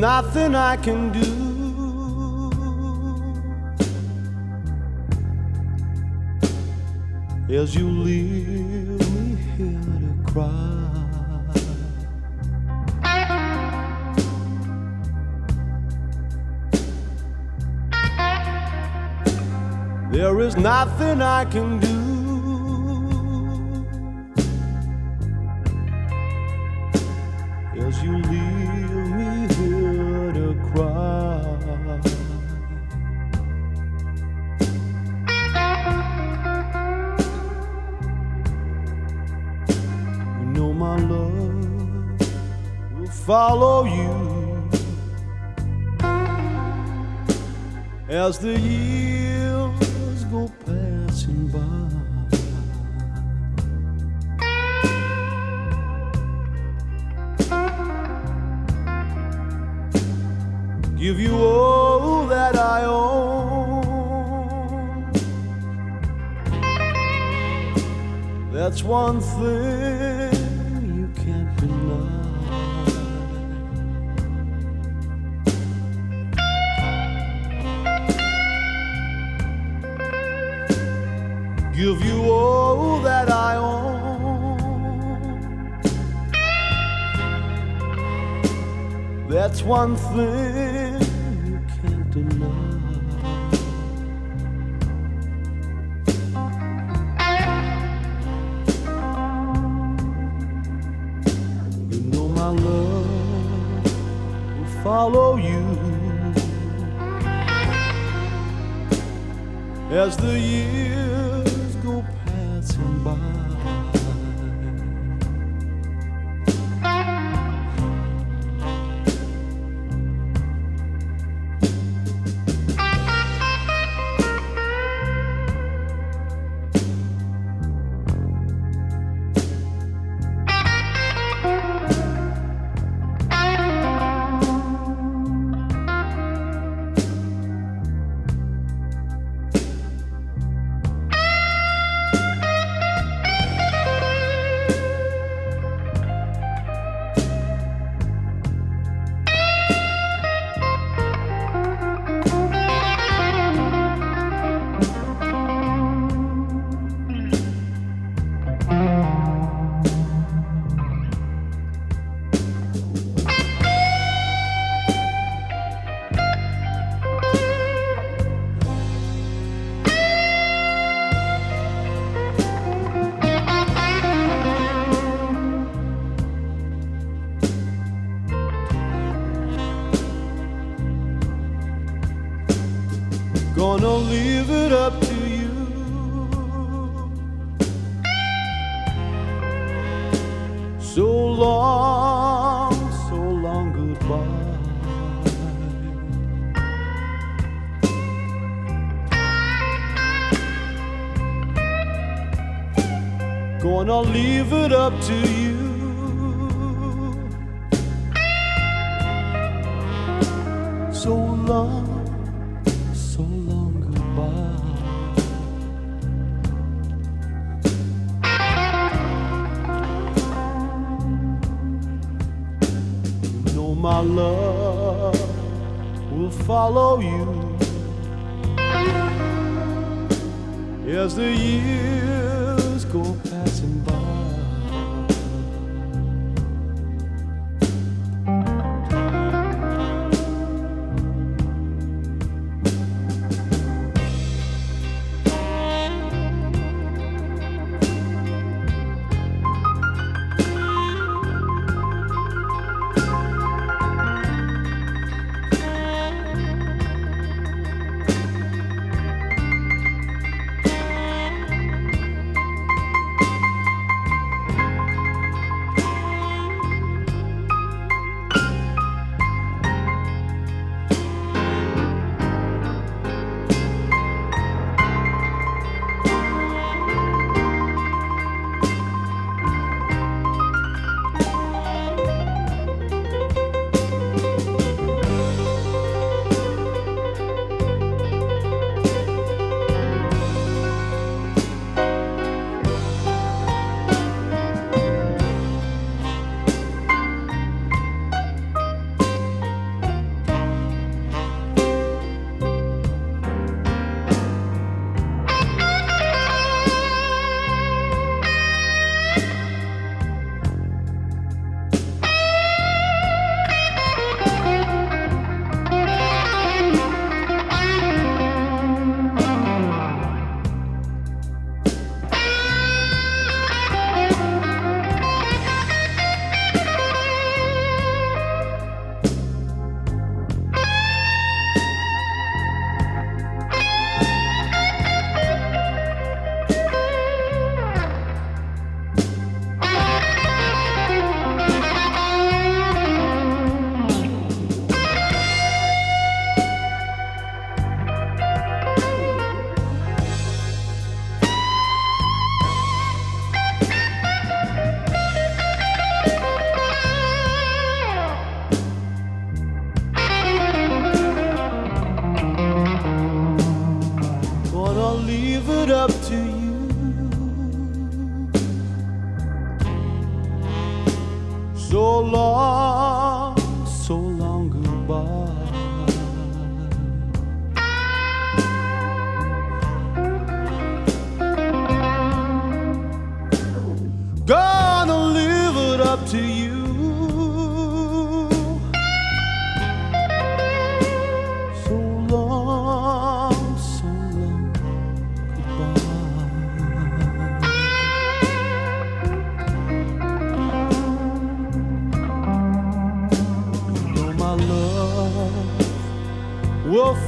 Nothing I can do. As you leave me here to cry. There is nothing I can do. Follow you as the years go passing by. give you all that I own. That's one thing you can't deny. That's one thing you can't deny. You know my love will follow you as the years Gonna leave it up to you. So long, so long goodbye. Gonna leave it up to you. You as the years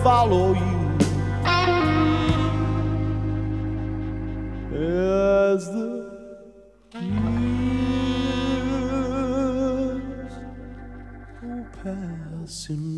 follow you. As the years go passing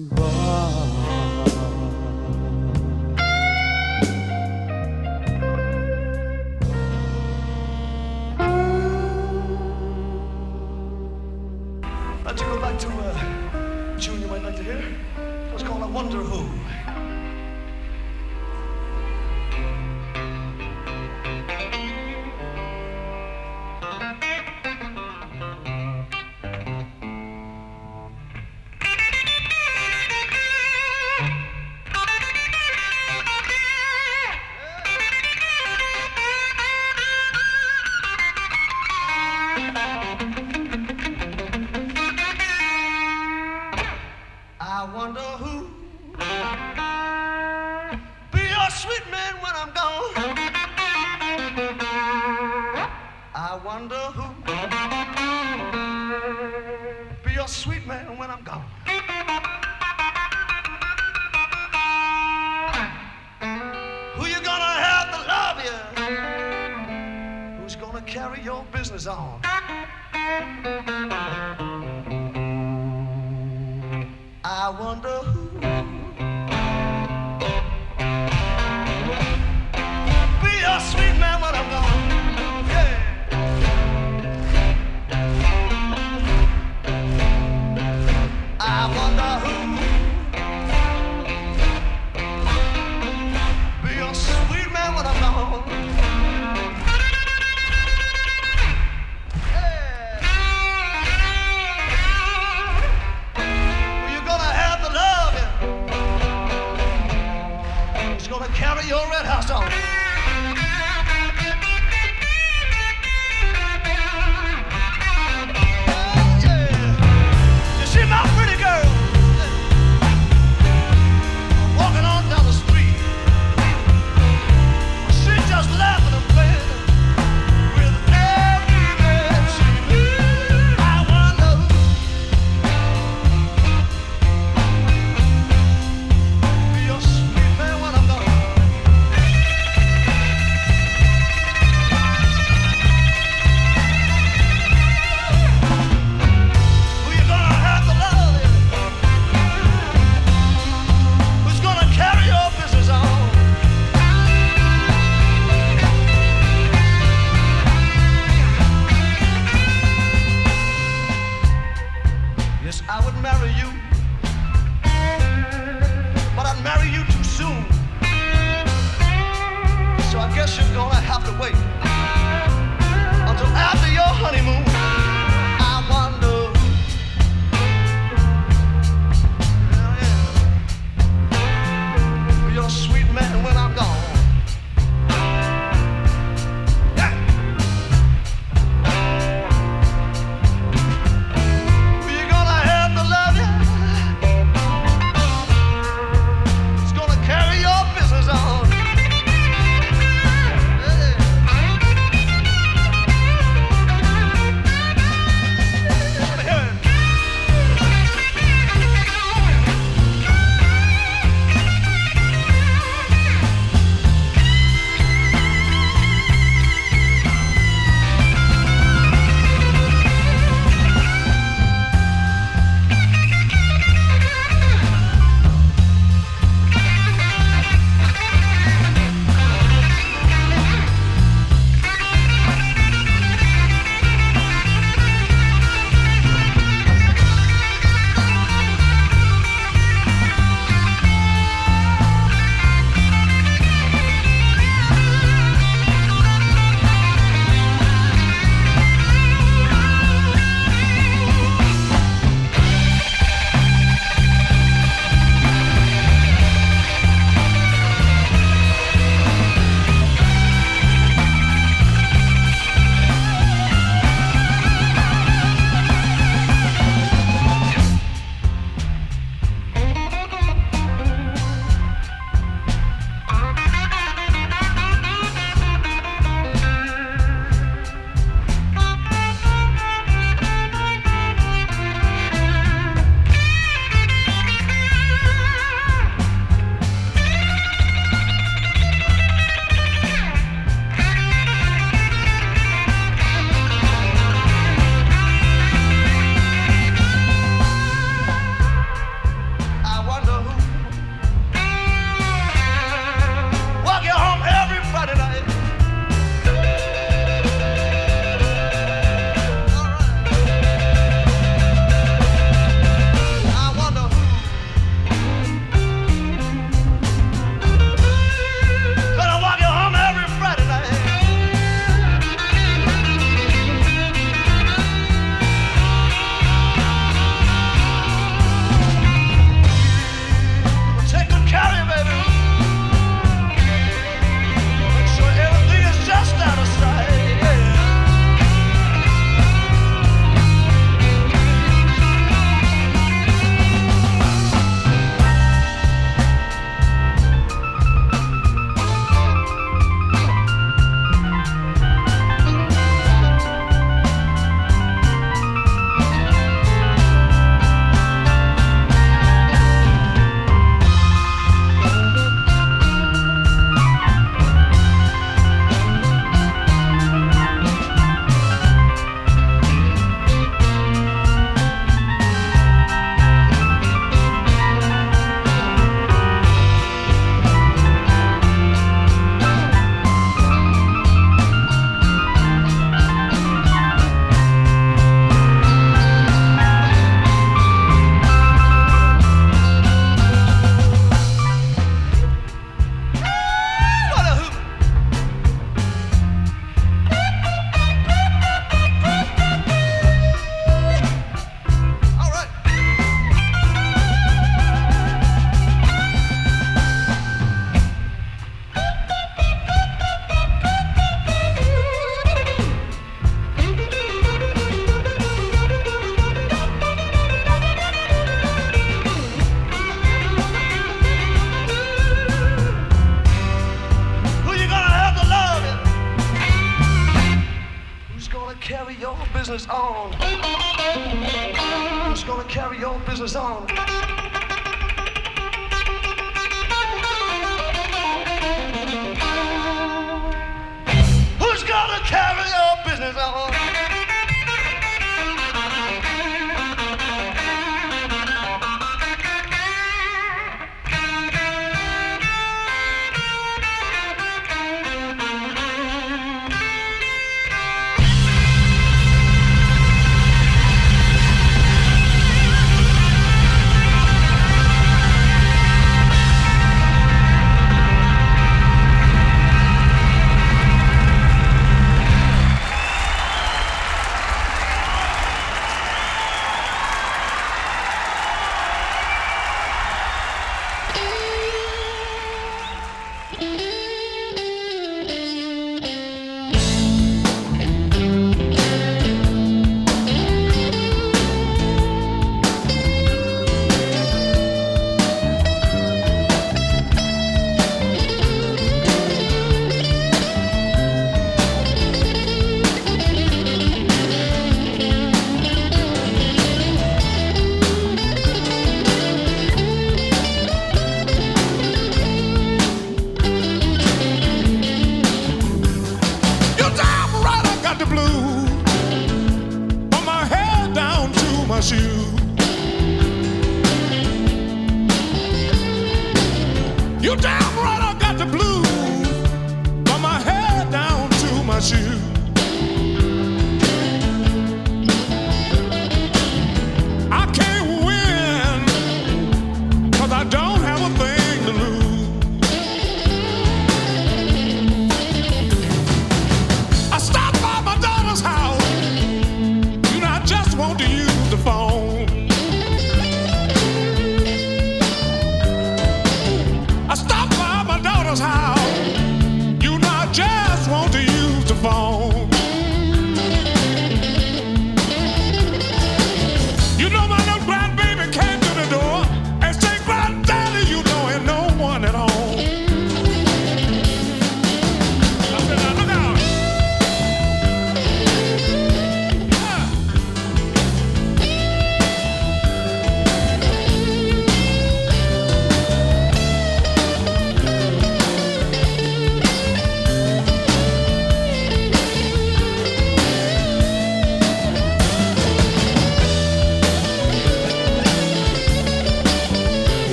You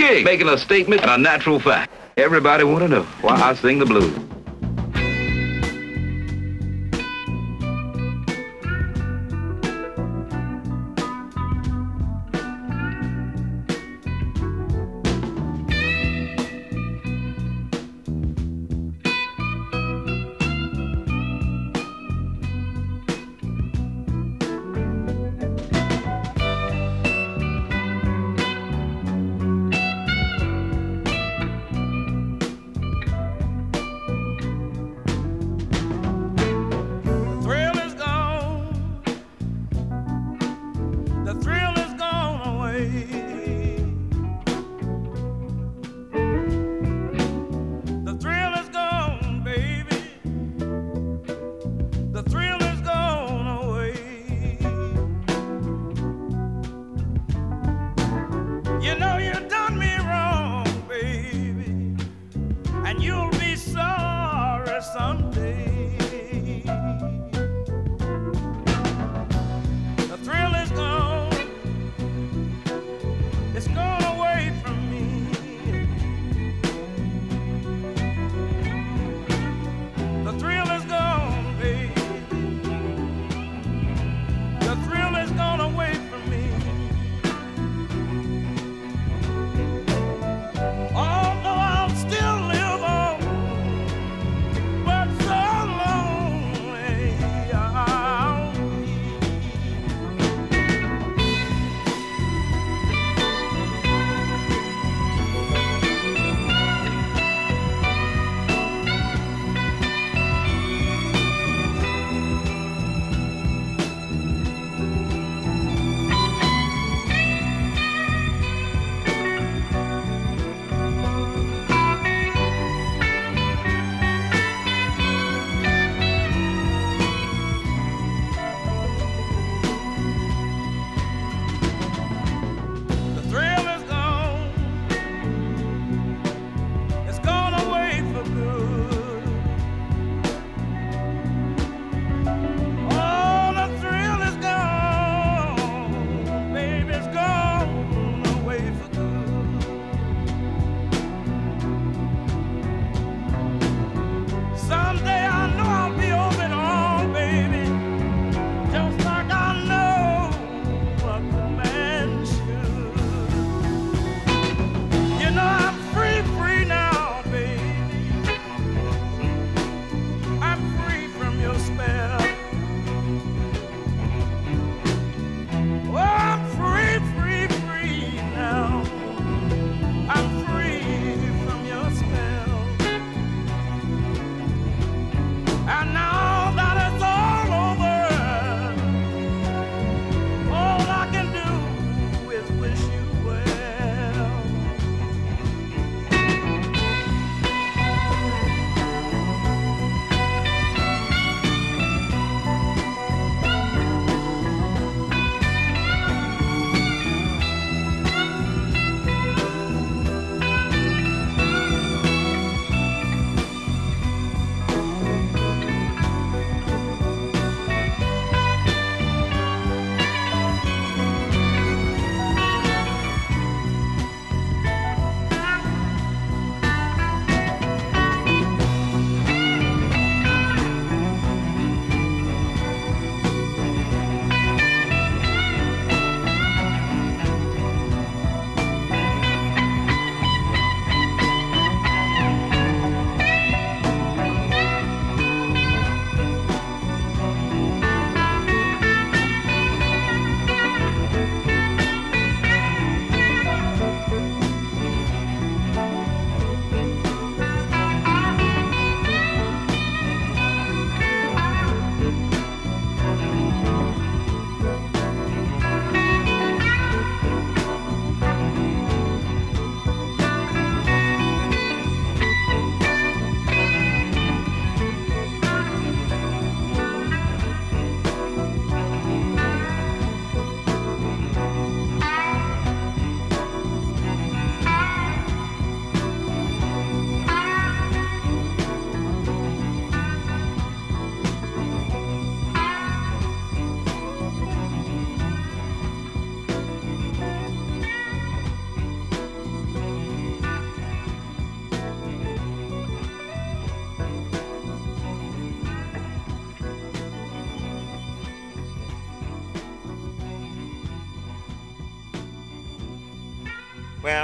king, making a statement a natural fact. Everybody want to know why I sing the blues.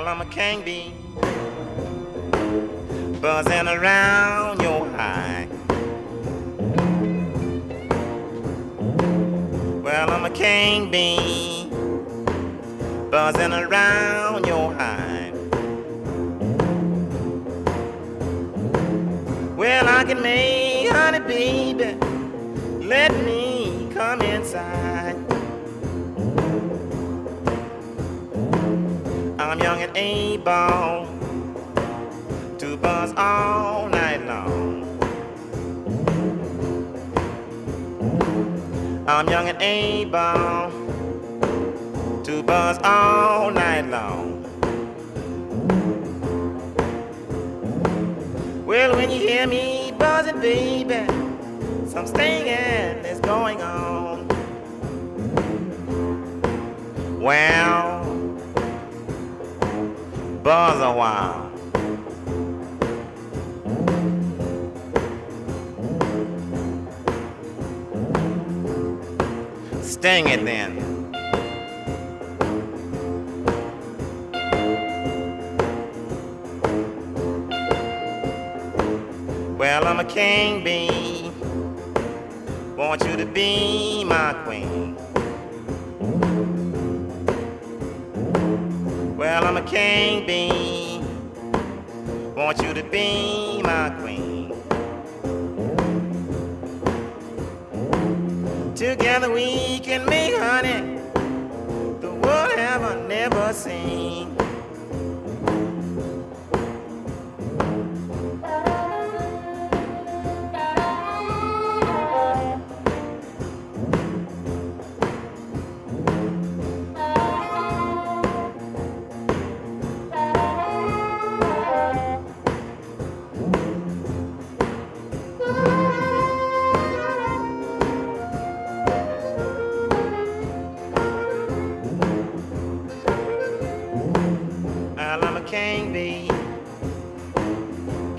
Well, I'm a king bee buzzing around your eye. Well, I'm a king bee buzzing around your eye. Well, I can make I'm young and able to buzz all night long. I'm young and able to buzz all night long. Well, when you hear me buzzing, baby, some stinging is going on. Well, buzz a while. Sting it then. Well, I'm a king bee. Want you to be my queen. Well, I'm a king bee. Want you to be my queen. Together we can make honey the world have never seen.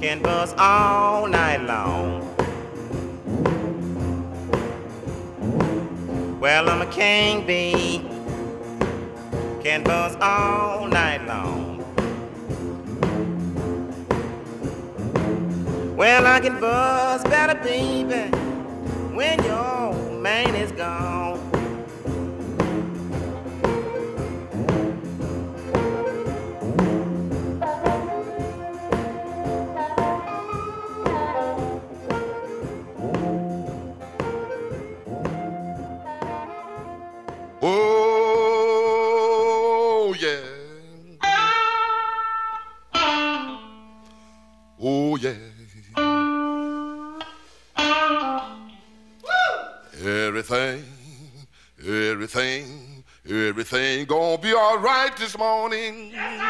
Can buzz all night long. Well, I'm a king bee. Can buzz all night long. Well, I can buzz better, baby, when your man is gone. This morning. Oh,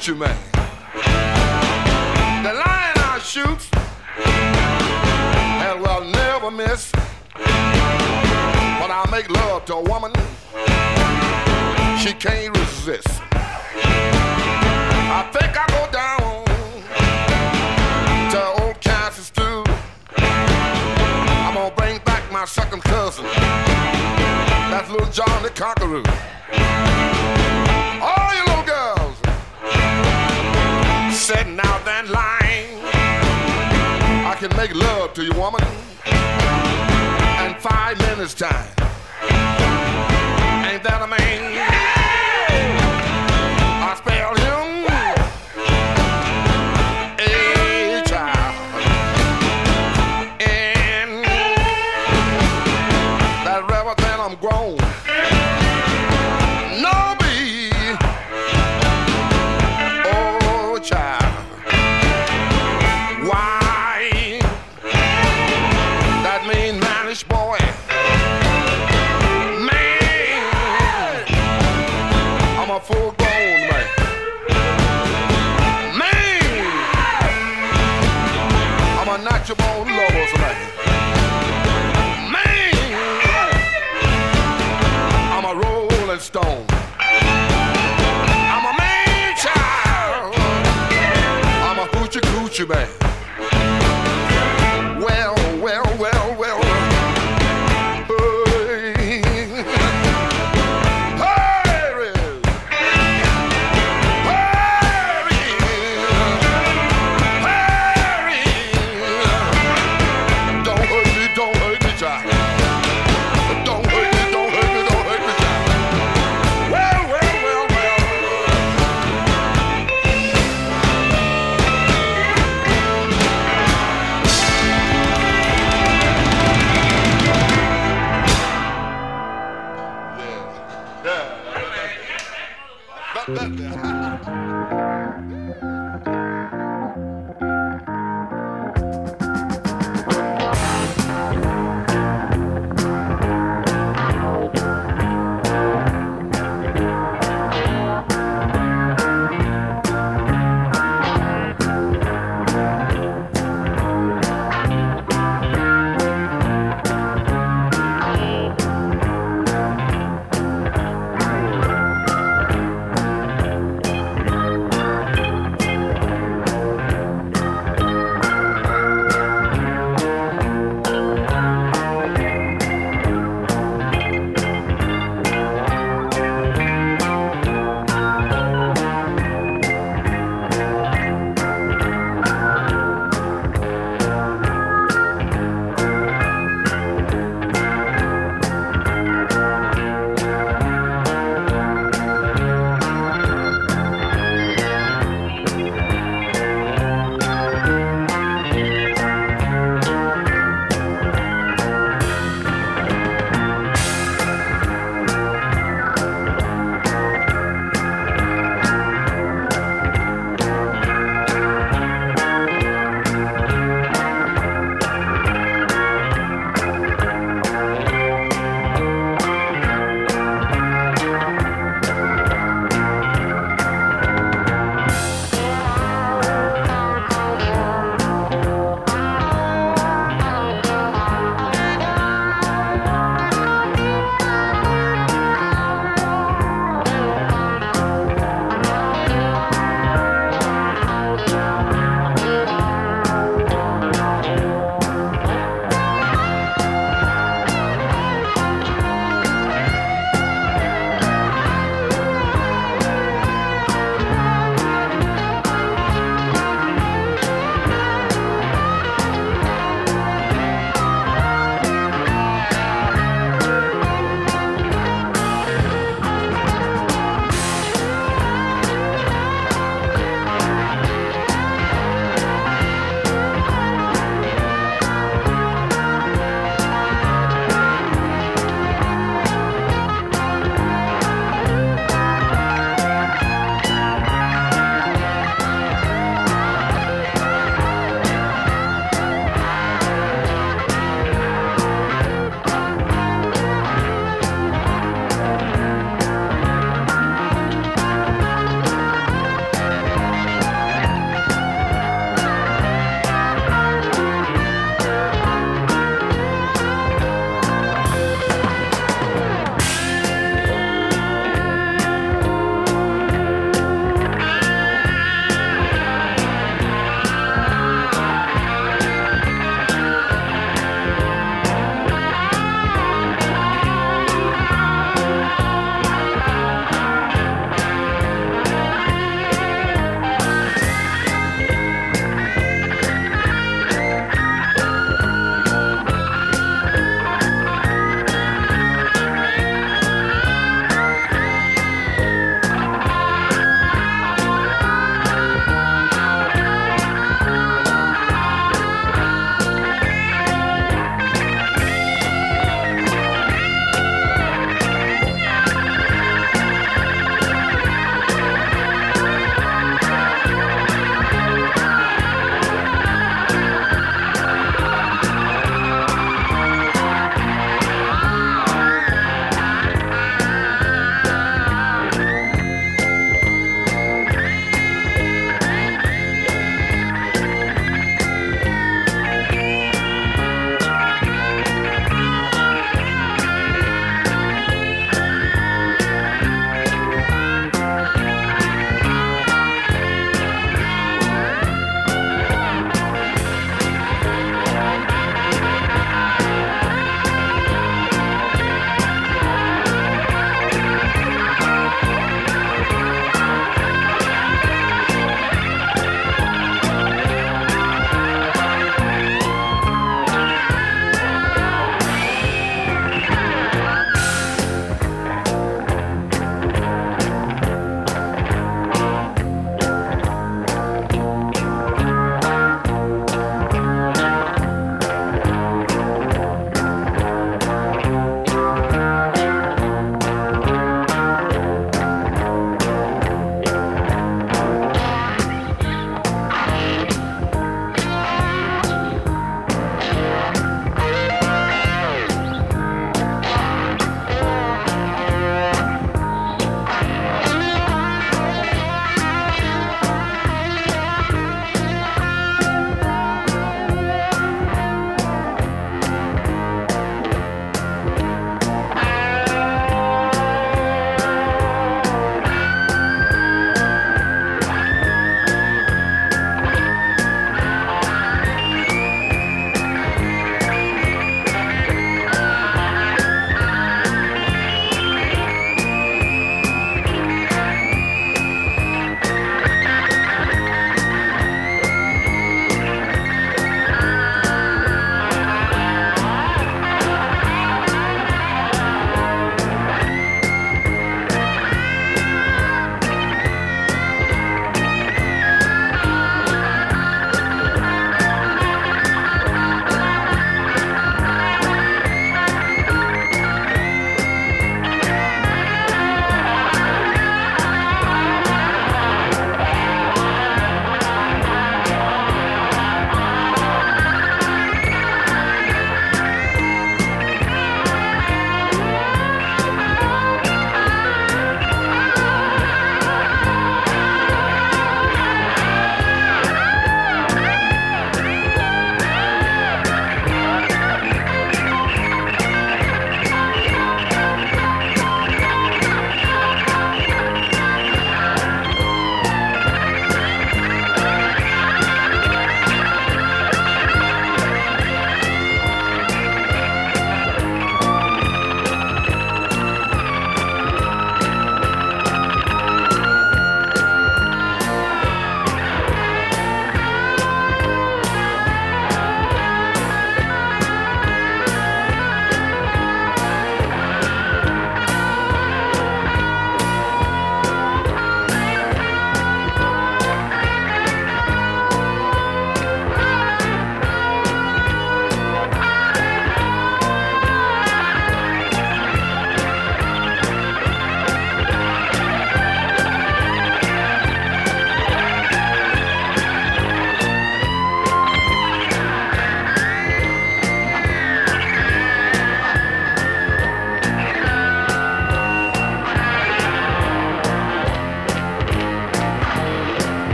Gucci Man. The lion I shoot and will never miss. When I make love to a woman, she can't resist. I think I go down to old Kansas too. I'm gonna bring back my second cousin. That's little John the Conqueror. setting out that line. I can make love to you, woman, in five minutes time. Ain't that a man? too bad.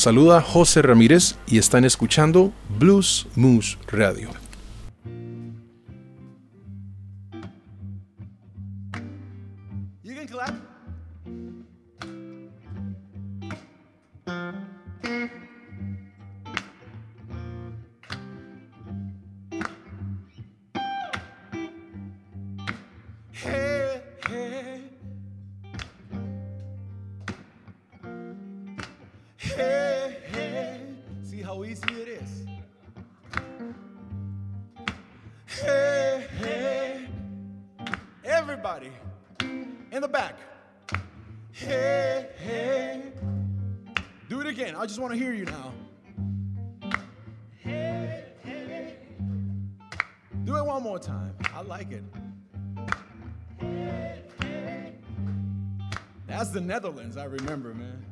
Saluda José Ramírez y están escuchando Blues Moose Radio. Everybody in the back. Hey, hey. Do it again. I just want to hear you now. Hey, hey. Do it one more time. I like it. Hey, hey. That's the Netherlands, I remember, man.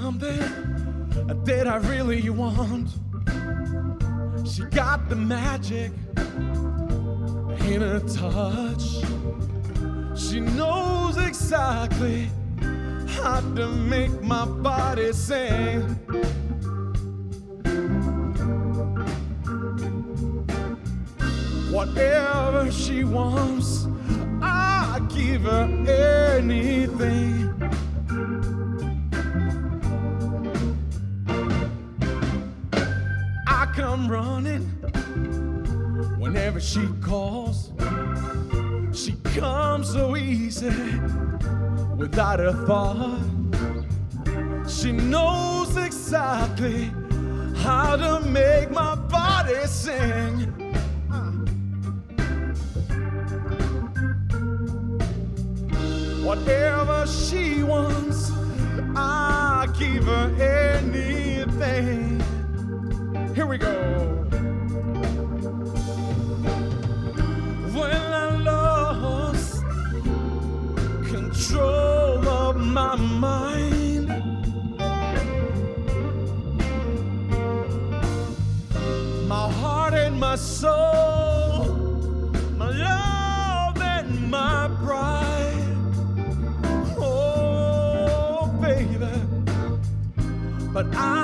Something that I really want. She got the magic in her touch. She knows exactly how to make my body sing. Whatever she wants, a thought. She knows exactly how to make my body sing. Uh. Whatever she wants, I give her anything. Here we go. My soul, my love and my pride. Oh, baby, but I